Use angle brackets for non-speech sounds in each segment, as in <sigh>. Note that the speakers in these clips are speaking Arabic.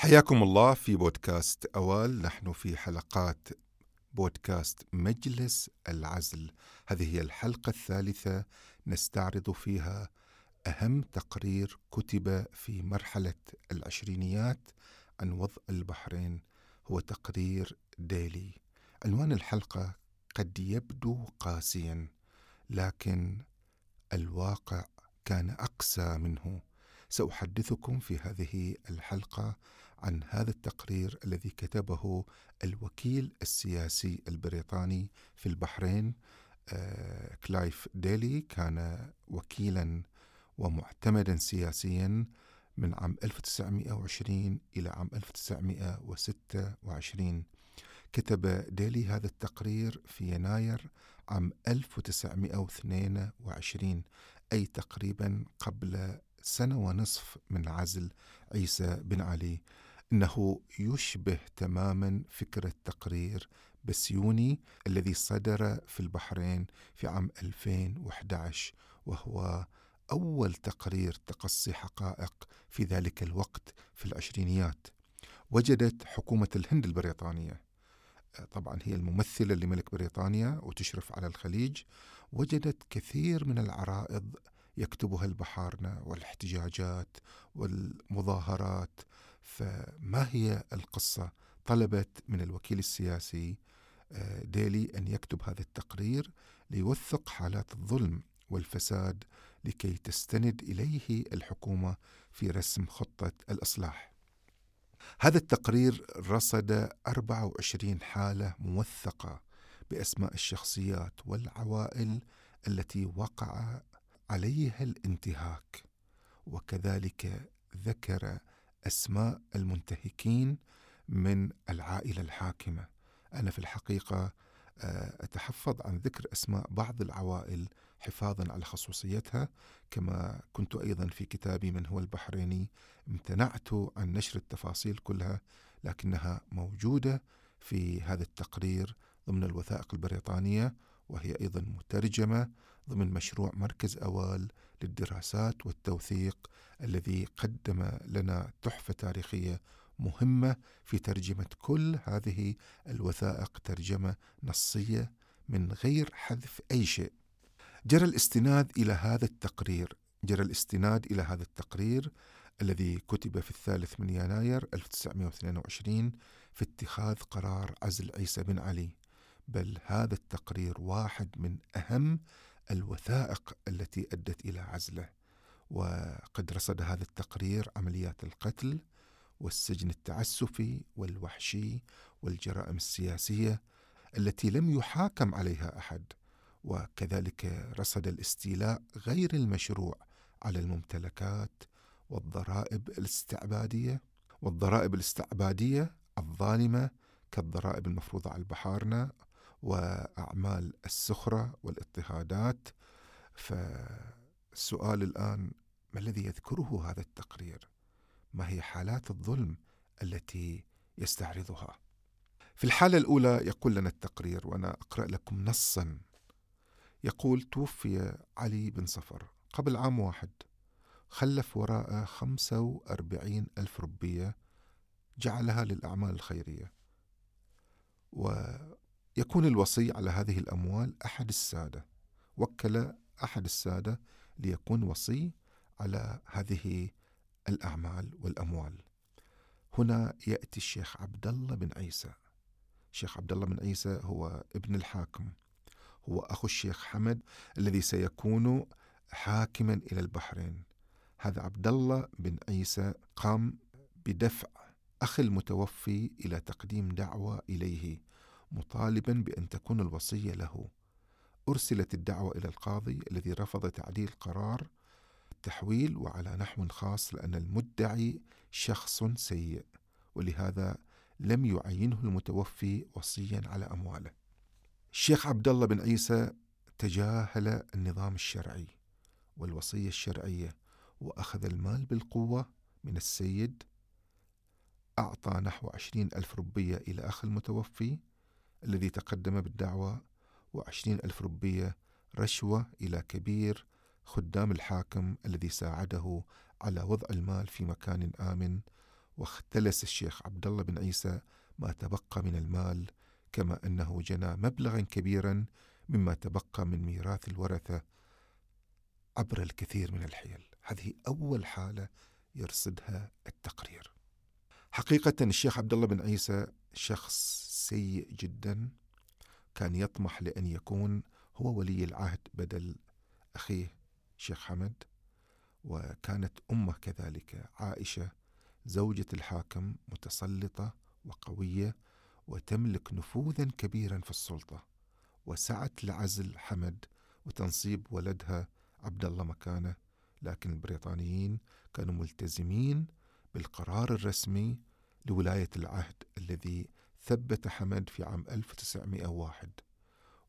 حياكم الله في بودكاست أوال. نحن في حلقات بودكاست مجلس العزل. هذه هي الحلقة الثالثة. نستعرض فيها أهم تقرير كتب في مرحلة العشرينيات عن وضع البحرين. هو تقرير ديلي. عنوان الحلقة قد يبدو قاسيا لكن الواقع كان أقسى منه. سأحدثكم في هذه الحلقة عن هذا التقرير الذي كتبه الوكيل السياسي البريطاني في البحرين آه، كلايف ديلي كان وكيلا ومعتمدا سياسيا من عام 1920 إلى عام 1926 كتب ديلي هذا التقرير في يناير عام 1922 أي تقريبا قبل سنة ونصف من عزل عيسى بن علي. إنه يشبه تماما فكره تقرير بسيوني الذي صدر في البحرين في عام 2011 وهو أول تقرير تقصي حقائق في ذلك الوقت في العشرينيات. وجدت حكومة الهند البريطانية طبعا هي الممثلة لملك بريطانيا وتشرف على الخليج وجدت كثير من العرائض يكتبها البحارنه والاحتجاجات والمظاهرات فما هي القصة؟ طلبت من الوكيل السياسي آه، ديلي أن يكتب هذا التقرير ليوثق حالات الظلم والفساد لكي تستند إليه الحكومة في رسم خطة الإصلاح هذا التقرير رصد 24 حالة موثقة بأسماء الشخصيات والعوائل التي وقع عليها الانتهاك وكذلك ذكر أسماء المنتهكين من العائلة الحاكمة. أنا في الحقيقة آه، أتحفظ عن ذكر أسماء بعض العوائل حفاظا على خصوصيتها كما كنت أيضا في كتابي من هو البحريني امتنعت عن نشر التفاصيل كلها لكنها موجودة في هذا التقرير ضمن الوثائق البريطانية. وهي أيضا مترجمة ضمن مشروع مركز أوال للدراسات والتوثيق الذي قدم لنا تحفة تاريخية مهمة في ترجمة كل هذه الوثائق ترجمة نصية من غير حذف أي شيء. جرى الاستناد إلى هذا التقرير، جرى الاستناد إلى هذا التقرير الذي كتب في الثالث من يناير 1922 في اتخاذ قرار عزل عيسى بن علي بل هذا التقرير واحد من أهم الوثائق التي أدت إلى عزله. وقد رصد هذا التقرير عمليات القتل والسجن التعسفي والوحشي والجرائم السياسية التي لم يحاكم عليها أحد. وكذلك رصد الاستيلاء غير المشروع على الممتلكات والضرائب الاستعبادية والضرائب الاستعبادية الظالمة كالضرائب المفروضة على البحارنه وأعمال السخرة والاضطهادات فالسؤال الآن ما الذي يذكره هذا التقرير؟ ما هي حالات الظلم التي يستعرضها؟ في الحالة الأولى يقول لنا التقرير وأنا أقرأ لكم نصا يقول توفي علي بن صفر قبل عام واحد خلف وراءه خمسة وأربعين ألف ربية جعلها للأعمال الخيرية يكون الوصي على هذه الأموال أحد السادة. وكل أحد السادة ليكون وصي على هذه الأعمال والأموال. هنا يأتي الشيخ عبد الله بن عيسى. الشيخ عبد الله بن عيسى هو ابن الحاكم. هو أخو الشيخ حمد الذي سيكون حاكما إلى البحرين. هذا عبد الله بن عيسى قام بدفع أخي المتوفي إلى تقديم دعوة إليه. مطالبا بأن تكون الوصية له. أرسلت الدعوة إلى القاضي الذي رفض تعديل قرار التحويل وعلى نحو خاص لأن المدعي شخص سيء ولهذا لم يعينه المتوفي وصيا على أمواله. الشيخ عبد الله بن عيسى تجاهل النظام الشرعي والوصية الشرعية وأخذ المال بالقوة من السيد أعطى نحو عشرين ألف ربية إلى أخ المتوفي الذي تقدم بالدعوة وعشرين ألف ربية رشوة إلى كبير خدام الحاكم الذي ساعده على وضع المال في مكان آمن واختلس الشيخ عبد الله بن عيسى ما تبقى من المال كما أنه جنى مبلغا كبيرا مما تبقى من ميراث الورثة عبر الكثير من الحيل. هذه أول حالة يرصدها التقرير. حقيقة الشيخ عبد الله بن عيسى شخص سيء جدا كان يطمح لأن يكون هو ولي العهد بدل أخيه شيخ حمد وكانت أمه كذلك عائشة زوجة الحاكم متسلطة وقوية وتملك نفوذا كبيرا في السلطة وسعت لعزل حمد وتنصيب ولدها عبد الله مكانه لكن البريطانيين كانوا ملتزمين بالقرار الرسمي لولاية العهد الذي ثبت حمد في عام 1901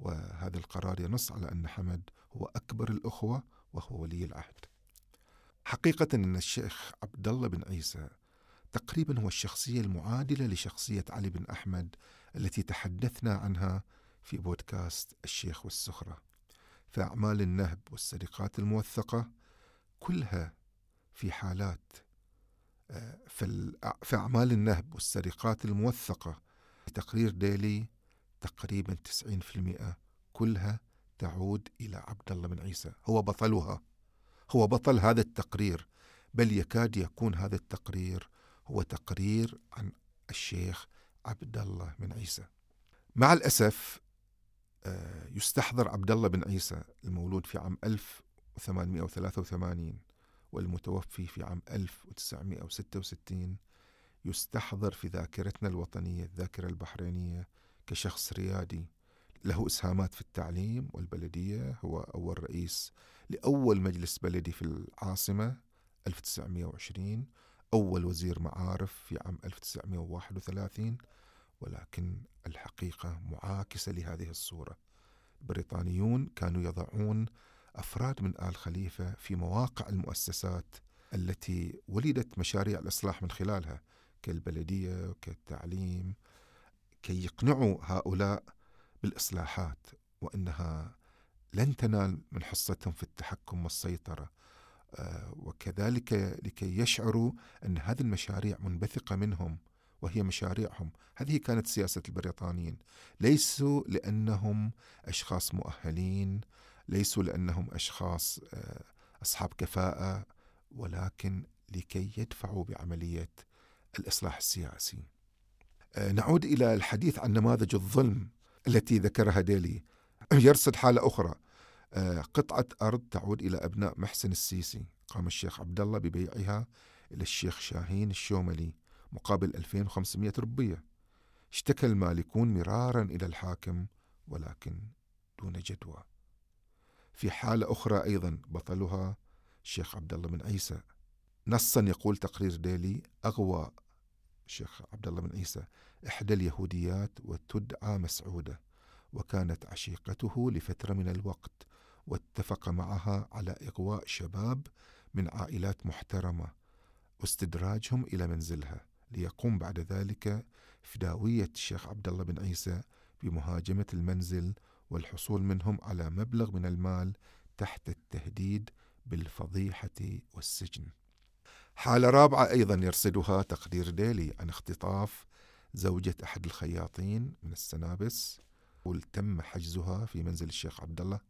وهذا القرار ينص على أن حمد هو أكبر الأخوة وهو ولي العهد. حقيقة أن الشيخ عبد الله بن عيسى تقريبا هو الشخصية المعادلة لشخصية علي بن أحمد التي تحدثنا عنها في بودكاست الشيخ والسخرة. فأعمال النهب والسرقات الموثقة كلها في حالات آه، في أعمال النهب والسرقات الموثقة. تقرير ديلي تقريبا 90% كلها تعود إلى عبد الله بن عيسى. هو بطلها. هو بطل هذا التقرير. بل يكاد يكون هذا التقرير هو تقرير عن الشيخ عبد الله بن عيسى. مع الأسف آه، يستحضر عبد الله بن عيسى المولود في عام 1883 والمتوفي في عام 1966 يستحضر في ذاكرتنا الوطنية الذاكرة البحرينية كشخص ريادي. له إسهامات في التعليم والبلدية هو أول رئيس لأول مجلس بلدي في العاصمة 1920 أول وزير معارف في عام 1931 ولكن الحقيقة معاكسة لهذه الصورة. البريطانيون كانوا يضعون أفراد من آل خليفة في مواقع المؤسسات التي ولدت مشاريع الإصلاح من خلالها كالبلدية وكالتعليم كي يقنعوا هؤلاء بالإصلاحات وأنها لن تنال من حصتهم في التحكم والسيطرة. آه، وكذلك لكي يشعروا أن هذه المشاريع منبثقة منهم وهي مشاريعهم. هذه كانت سياسة البريطانيين. ليسوا لأنهم أشخاص مؤهلين ليسوا لأنهم أشخاص آه، أصحاب كفاءة ولكن لكي يدفعوا بعملية الإصلاح السياسي. آه، نعود إلى الحديث عن نماذج الظلم التي ذكرها ديلي. <clears throat> يرصد حالة أخرى. آه، قطعة أرض تعود إلى أبناء محسن السيسي. قام الشيخ عبد الله ببيعها إلى الشيخ شاهين الشوملي مقابل 2500 ربية. اشتكى المالكون مرارا إلى الحاكم ولكن دون جدوى. في حالة أخرى أيضا بطلها الشيخ عبد الله بن عيسى. نصا يقول تقرير ديلي أغوى الشيخ عبد الله بن عيسى إحدى اليهوديات وتدعى مسعودة وكانت عشيقته لفترة من الوقت واتفق معها على إغواء شباب من عائلات محترمة واستدراجهم إلى منزلها ليقوم بعد ذلك فداوية الشيخ عبد الله بن عيسى بمهاجمة المنزل والحصول منهم على مبلغ من المال تحت التهديد بالفضيحة والسجن. حالة رابعة أيضا يرصدها تقدير ديلي عن اختطاف زوجة أحد الخياطين من السنابس تم حجزها في منزل الشيخ عبد الله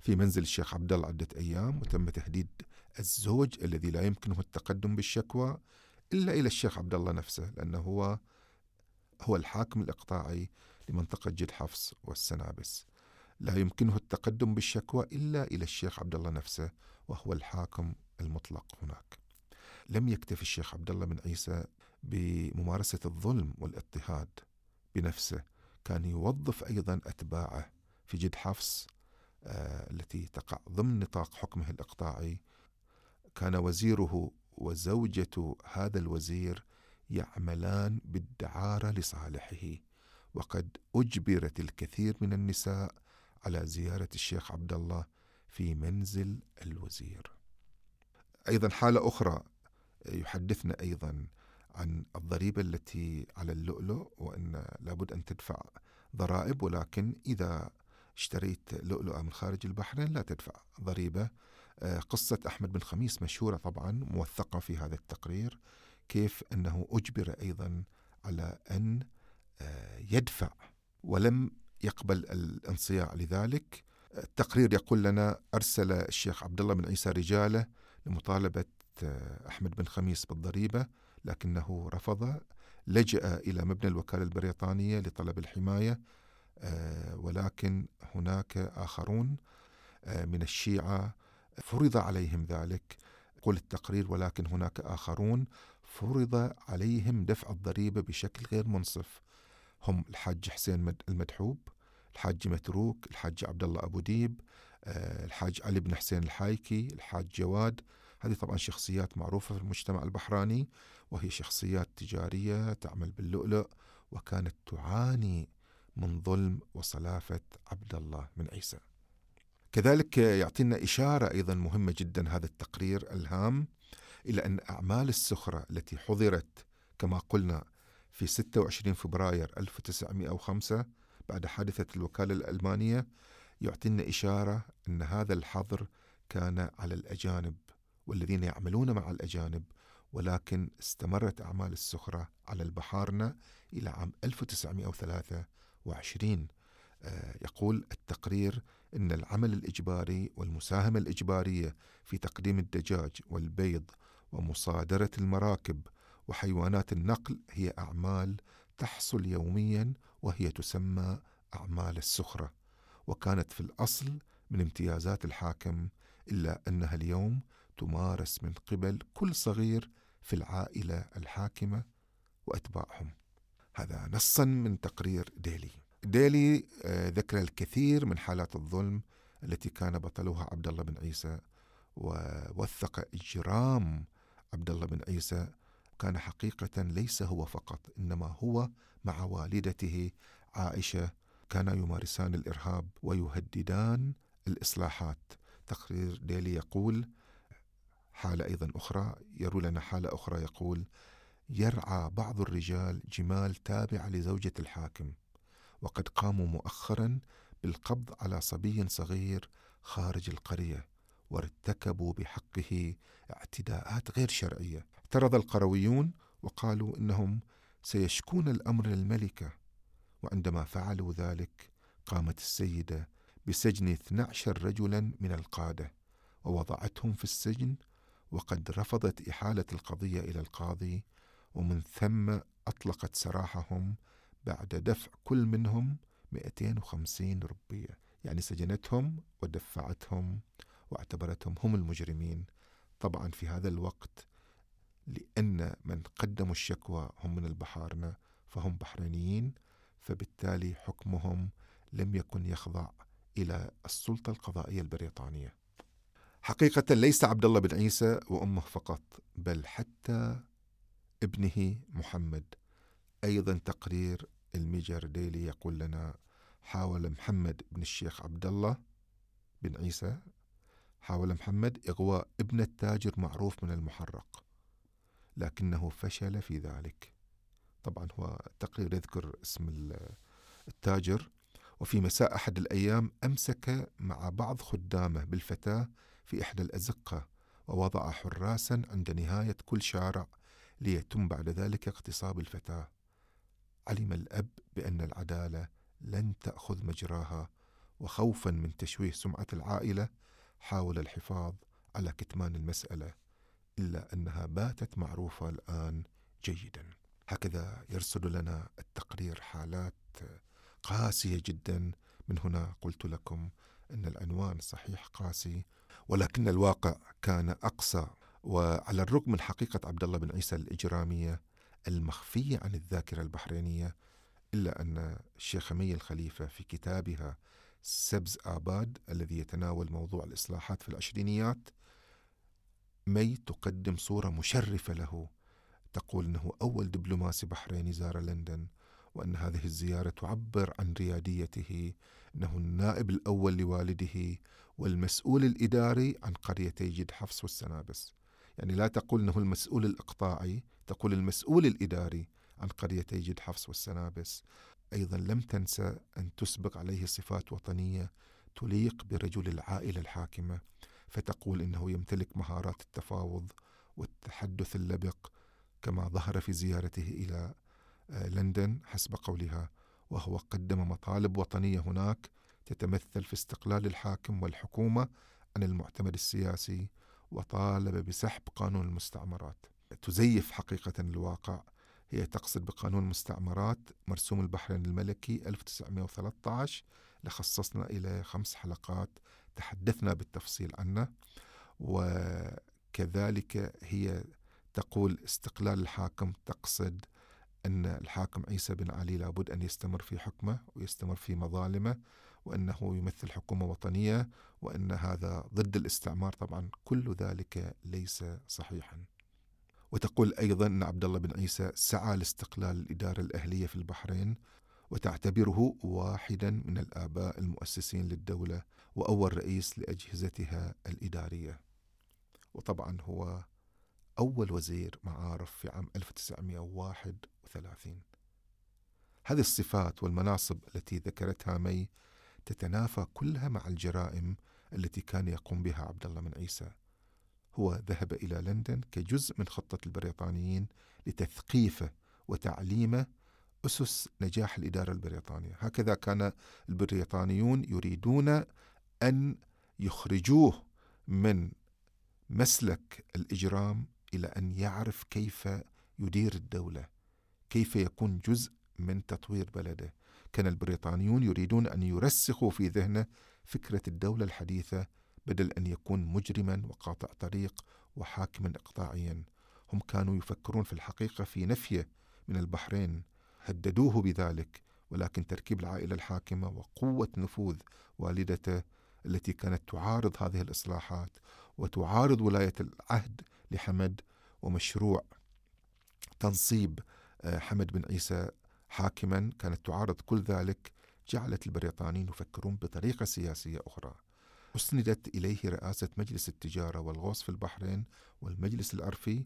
في منزل الشيخ عبد الله عدة أيام وتم تهديد الزوج الذي لا يمكنه التقدم بالشكوى إلا إلى الشيخ عبد الله نفسه لأنه هو هو الحاكم الإقطاعي لمنطقة جد حفص والسنابس لا يمكنه التقدم بالشكوى إلا إلى الشيخ عبد الله نفسه وهو الحاكم المطلق هناك. لم يكتف الشيخ عبد الله بن عيسى بممارسة الظلم والاضطهاد بنفسه كان يوظف أيضا أتباعه في جد حفص آه التي تقع ضمن نطاق حكمه الإقطاعي. كان وزيره وزوجة هذا الوزير يعملان بالدعارة لصالحه وقد أجبرت الكثير من النساء على زيارة الشيخ عبد الله في منزل الوزير. أيضا حالة أخرى يحدثنا أيضا عن الضريبة التي على اللؤلؤ وأن لابد أن تدفع ضرائب ولكن إذا اشتريت لؤلؤة من خارج البحرين لا تدفع ضريبة. آه، قصة أحمد بن خميس مشهورة طبعا موثقة في هذا التقرير كيف أنه أجبر أيضا على أن آه، يدفع ولم يقبل الانصياع لذلك. التقرير يقول لنا أرسل الشيخ عبد الله بن عيسى رجاله لمطالبة آه، أحمد بن خميس بالضريبة لكنه رفض. لجأ إلى مبنى الوكالة البريطانية لطلب الحماية آه، ولكن هناك آخرون آه، من الشيعة فرض عليهم ذلك. يقول التقرير ولكن هناك آخرون فرض عليهم دفع الضريبة بشكل غير منصف. هم الحاج حسين المدحوب الحاج متروك الحاج عبد الله أبو ديب آه، الحاج علي بن حسين الحايكي الحاج جواد. هذه طبعا شخصيات معروفة في المجتمع البحراني وهي شخصيات تجارية تعمل باللؤلؤ وكانت تعاني من ظلم وصلافة عبد الله بن عيسى. كذلك يعطينا إشارة أيضا مهمة جدا هذا التقرير الهام إلى أن أعمال السخرة التي حضرت كما قلنا في 26 فبراير 1905 بعد حادثة الوكالة الألمانية يعطينا إشارة أن هذا الحظر كان على الأجانب والذين يعملون مع الأجانب ولكن استمرت أعمال السخرة على البحارنة إلى عام 1923 آه، يقول التقرير أن العمل الإجباري والمساهمة الإجبارية في تقديم الدجاج والبيض ومصادرة المراكب وحيوانات النقل هي أعمال تحصل يوميا وهي تسمى أعمال السخرة وكانت في الأصل من امتيازات الحاكم إلا أنها اليوم تمارس من قبل كل صغير في العائلة الحاكمة وأتباعهم. هذا نصا من تقرير ديلي. ديلي آه، ذكر الكثير من حالات الظلم التي كان بطلها عبد الله بن عيسى ووثق إجرام عبد الله بن عيسى كان حقيقة ليس هو فقط إنما هو مع والدته عائشة كانا يمارسان الإرهاب ويهددان الإصلاحات. تقرير ديلي يقول حالة أيضا أخرى يروي لنا حالة أخرى يقول يرعى بعض الرجال جمال تابعة لزوجة الحاكم وقد قاموا مؤخرا بالقبض على صبي صغير خارج القرية وارتكبوا بحقه اعتداءات غير شرعية. اعترض القرويون وقالوا إنهم سيشكون الأمر للملكة وعندما فعلوا ذلك قامت السيدة بسجن 12 رجلا من القادة ووضعتهم في السجن وقد رفضت إحالة القضية إلى القاضي ومن ثم أطلقت سراحهم بعد دفع كل منهم 250 ربية. يعني سجنتهم ودفعتهم واعتبرتهم هم المجرمين. طبعا في هذا الوقت لأن من قدموا الشكوى هم من البحارنة فهم بحرينيين فبالتالي حكمهم لم يكن يخضع إلى السلطة القضائية البريطانية. حقيقة ليس عبد الله بن عيسى وأمه فقط بل حتى ابنه محمد. أيضا تقرير الميجر ديلي يقول لنا حاول محمد بن الشيخ عبد الله بن عيسى حاول محمد إغواء ابن التاجر معروف من المحرق. لكنه فشل في ذلك. طبعا هو تقرير يذكر اسم التاجر وفي مساء أحد الأيام أمسك مع بعض خدامه بالفتاة في إحدى الأزقة ووضع حراسا عند نهاية كل شارع ليتم بعد ذلك اغتصاب الفتاة. علم الأب بأن العدالة لن تأخذ مجراها وخوفا من تشويه سمعة العائلة حاول الحفاظ على كتمان المسألة. إلا أنها باتت معروفة الآن جيدا. هكذا يرسل لنا التقرير حالات قاسية جدا. من هنا قلت لكم أن العنوان صحيح قاسي ولكن الواقع كان أقسى وعلى الرغم من حقيقة عبد الله بن عيسى الإجرامية المخفية عن الذاكرة البحرينية إلا أن الشيخ مي الخليفة في كتابها سبز آباد الذي يتناول موضوع الإصلاحات في العشرينيات مي تقدم صورة مشرفة له. تقول أنه أول دبلوماسي بحريني زار لندن وأن هذه الزيارة تعبر عن رياديته أنه النائب الأول لوالده والمسؤول الإداري عن قريتي جد حفص والسنابس. يعني لا تقول أنه المسؤول الإقطاعي تقول المسؤول الإداري عن قريتي جد حفص والسنابس. أيضا لم تنسى أن تسبق عليه صفات وطنية تليق برجل العائلة الحاكمة. فتقول إنه يمتلك مهارات التفاوض والتحدث اللبق كما ظهر في زيارته إلى آه، لندن حسب قولها وهو قدم مطالب وطنية هناك تتمثل في استقلال الحاكم والحكومة عن المعتمد السياسي وطالب بسحب قانون المستعمرات. تزيف حقيقة الواقع. هي تقصد بقانون المستعمرات مرسوم البحرين الملكي 1913 لخصصنا إلى خمس حلقات تحدثنا بالتفصيل عنه وكذلك هي تقول استقلال الحاكم تقصد أن الحاكم عيسى بن علي لابد أن يستمر في حكمه ويستمر في مظالمه وأنه يمثل حكومة وطنية وأن هذا ضد الاستعمار. طبعا كل ذلك ليس صحيحا. وتقول أيضا أن عبد الله بن عيسى سعى لاستقلال الإدارة الأهلية في البحرين وتعتبره واحدا من الآباء المؤسسين للدولة وأول رئيس لأجهزتها الإدارية. وطبعا هو أول وزير معارف في عام 1931 هذه الصفات والمناصب التي ذكرتها مي تتنافى كلها مع الجرائم التي كان يقوم بها عبد الله بن عيسى. هو ذهب إلى لندن كجزء من خطة البريطانيين لتثقيفه وتعليمه أسس نجاح الإدارة البريطانية. هكذا كان البريطانيون يريدون أن يخرجوه من مسلك الإجرام إلى أن يعرف كيف يدير الدولة كيف يكون جزء من تطوير بلده. كان البريطانيون يريدون أن يرسخوا في ذهنه فكرة الدولة الحديثة بدل أن يكون مجرما وقاطع طريق وحاكما إقطاعيا. هم كانوا يفكرون في الحقيقة في نفيه من البحرين. هددوه بذلك ولكن تركيب العائلة الحاكمة وقوة نفوذ والدته التي كانت تعارض هذه الإصلاحات وتعارض ولاية العهد لحمد ومشروع تنصيب آه، حمد بن عيسى حاكما كانت تعارض كل ذلك جعلت البريطانيين يفكرون بطريقة سياسية أخرى. أسندت إليه رئاسة مجلس التجارة والغوص في البحرين والمجلس العرفي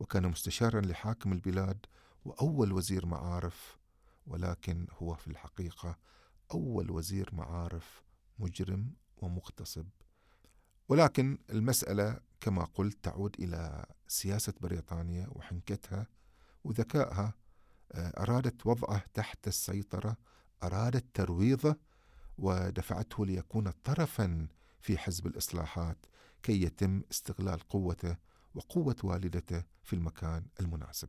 وكان مستشارا لحاكم البلاد وأول وزير معارف ولكن هو في الحقيقة أول وزير معارف مجرم ومغتصب. ولكن المسألة كما قلت تعود إلى سياسة بريطانيا وحنكتها وذكائها. آه، أرادت وضعه تحت السيطرة أرادت ترويضه ودفعته ليكون طرفا في حزب الإصلاحات كي يتم استغلال قوته وقوة والدته في المكان المناسب.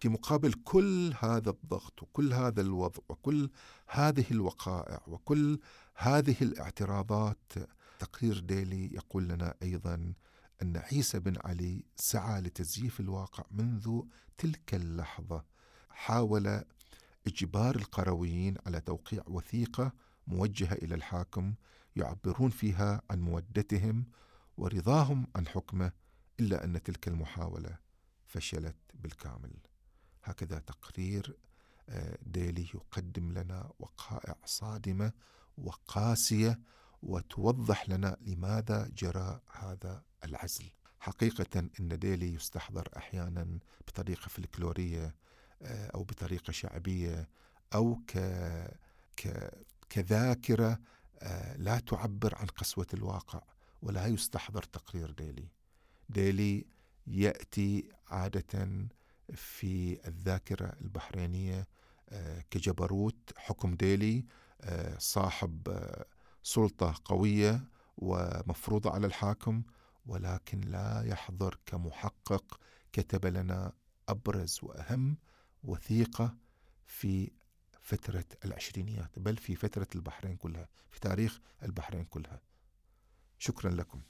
في مقابل كل هذا الضغط وكل هذا الوضع وكل هذه الوقائع وكل هذه الاعتراضات تقرير ديلي يقول لنا أيضا أن عيسى بن علي سعى لتزييف الواقع منذ تلك اللحظة. حاول إجبار القرويين على توقيع وثيقة موجهة إلى الحاكم يعبرون فيها عن مودتهم ورضاهم عن حكمه إلا أن تلك المحاولة فشلت بالكامل. هكذا تقرير آه، ديلي يقدم لنا وقائع صادمة وقاسية وتوضح لنا لماذا جرى هذا العزل. حقيقة أن ديلي يستحضر أحيانا بطريقة فلكلورية آه، أو بطريقة شعبية أو ك... ك... كذاكرة آه، لا تعبر عن قسوة الواقع ولا يستحضر تقرير ديلي. ديلي يأتي عادة في الذاكرة البحرينية آه، كجبروت حكم ديلي صاحب سلطة قوية ومفروضة على الحاكم ولكن لا يحضر كمحقق كتب لنا أبرز وأهم وثيقة في فترة العشرينيات بل في فترة البحرين كلها في تاريخ البحرين كلها. شكرا لكم.